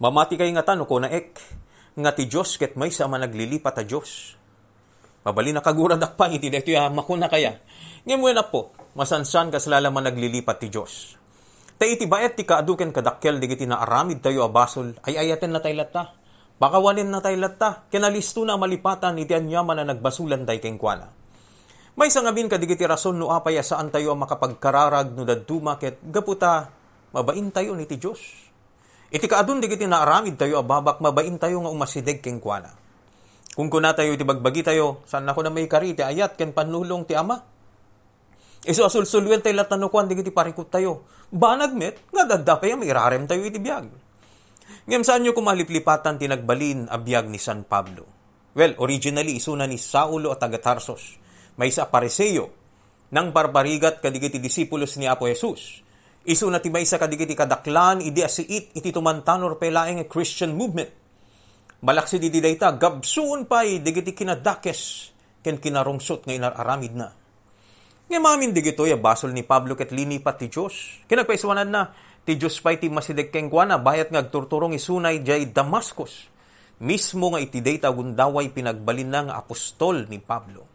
Mamati kay nga tanong ko na ek, nga ti Diyos ket may sa managlilipat a Diyos. Mabali na kagurad pa, iti dito ya makuna kaya. Ngayon na po, masansan kaslala man naglilipat ti Diyos. Ta iti bayat ti kaaduken kadakkel digiti na aramid tayo abasol, ay ayaten na tayo lata. Bakawanin na tayo lata, kinalisto na malipatan iti anyaman na nagbasulan tayo kengkwana. May sangabin kadigiti rason no apay saan tayo makapagkararag no daduma ket gaputa mabain tayo ni ti Diyos. Iti kaadun digiti na aramid tayo ababak mabain tayo nga umasideg kengkwana. Kung kuna tayo iti bagbagi tayo, saan ako na may kari ti ayat ken panulong ti ama. Iso asulsulwen tayo latanukuan digiti parikot tayo. Banag met, nga dadapay ang irarem tayo iti biyag. Ngem saan nyo kumaliplipatan tinagbalin a biyag ni San Pablo? Well, originally isuna ni Saulo at Tagatarsos. May sa Pariseo nang barbarigat kadigiti disipulos ni Apo Jesus. Isu na ti may sa kadigiti kadaklan idi asiit iti tumantanor pelaeng Christian movement. Malaksi di dayta gabsuon pay digiti kinadakes ken kinarungsot nga inararamid na. Nga mamin digito ya basol ni Pablo ket linipat ti Dios. Kinagpaiswanan na ti Dios pay ti masideg kengkuana bayat nga agturturong isunay jay Damascus. Mismo nga iti dayta gundaway pinagbalin na nga apostol ni Pablo.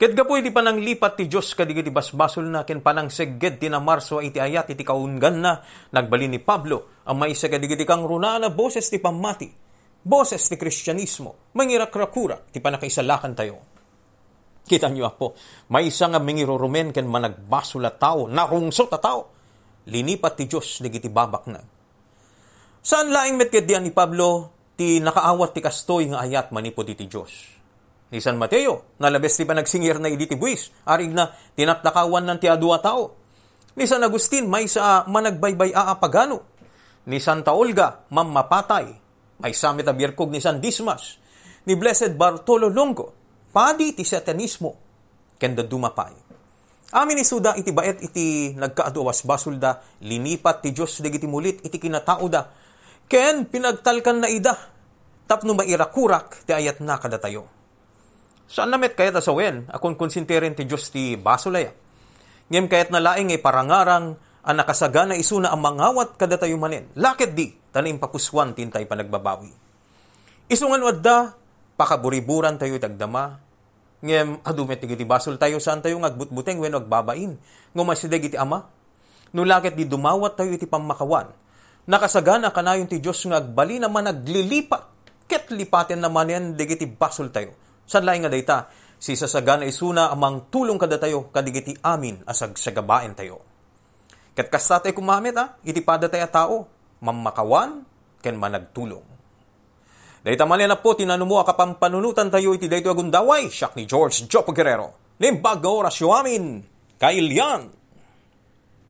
Ket gapoy di panang lipat ti Dios kadigiti basbasol na ken panang segged ti na Marso iti ayat iti kaungan na nagbalin ni Pablo ang may sa kadigiti kang runa na boses ti pamati boses ti Kristyanismo, mangirakrakura, ti panakaisalakan tayo. Kita niyo ako, may isa nga mingirurumen ken managbasula tao, narungsot a tao, linipat ti Diyos digiti babak na. Saan laing met diyan ni Pablo, ti nakaawat ti kastoy nga ayat manipod ti Diyos. Ni San Mateo, nalabes ti panagsingir na iditi buwis, arig na tinatnakawan ng ti adua tao. Ni San Agustin, may sa managbaybay aapagano. Ni Santa Olga, mamapatay, may samit a birkog ni San Dismas, ni Blessed Bartolo Longo, padi ti satanismo, kenda dumapay. Amin ni Suda iti baet iti nagkaaduwas basulda, linipat ti Diyos digiti mulit iti kinatao da, ken pinagtalkan na ida, tapno mairakurak ti ayat na kada tayo. Saan namet kayat asawen, akon konsinterin ti Diyos ti basulaya. Ngem kayat na laing ay parangarang, ang nakasagana isuna ang mangawat kada tayo manin. Lakit di, tanim papuswan tintay panagbabawi. Isungan wadda, pakaburiburan tayo tagdama. Ngem adumet iti basol tayo saan tayo ngagbutbuteng wen agbabain. Ngumasideg iti ama. No lakit di dumawat tayo iti pamakawan. Nakasagana kanayon ti Diyos nga agbali naman naglilipat. Ket lipaten naman yan digiti basol tayo. San laing nga dayta, si sasagana isuna amang tulong kada tayo kadigiti amin asag sagabaen tayo. Ket kasta kumamit ha, iti pada tayo tao, mamakawan, ken managtulong. Dayta man na po, tinanumo akapampanunutan tayo iti dayto agundaway, siyak ni George Jopo Guerrero. Limbag nga orasyo amin, kailyan,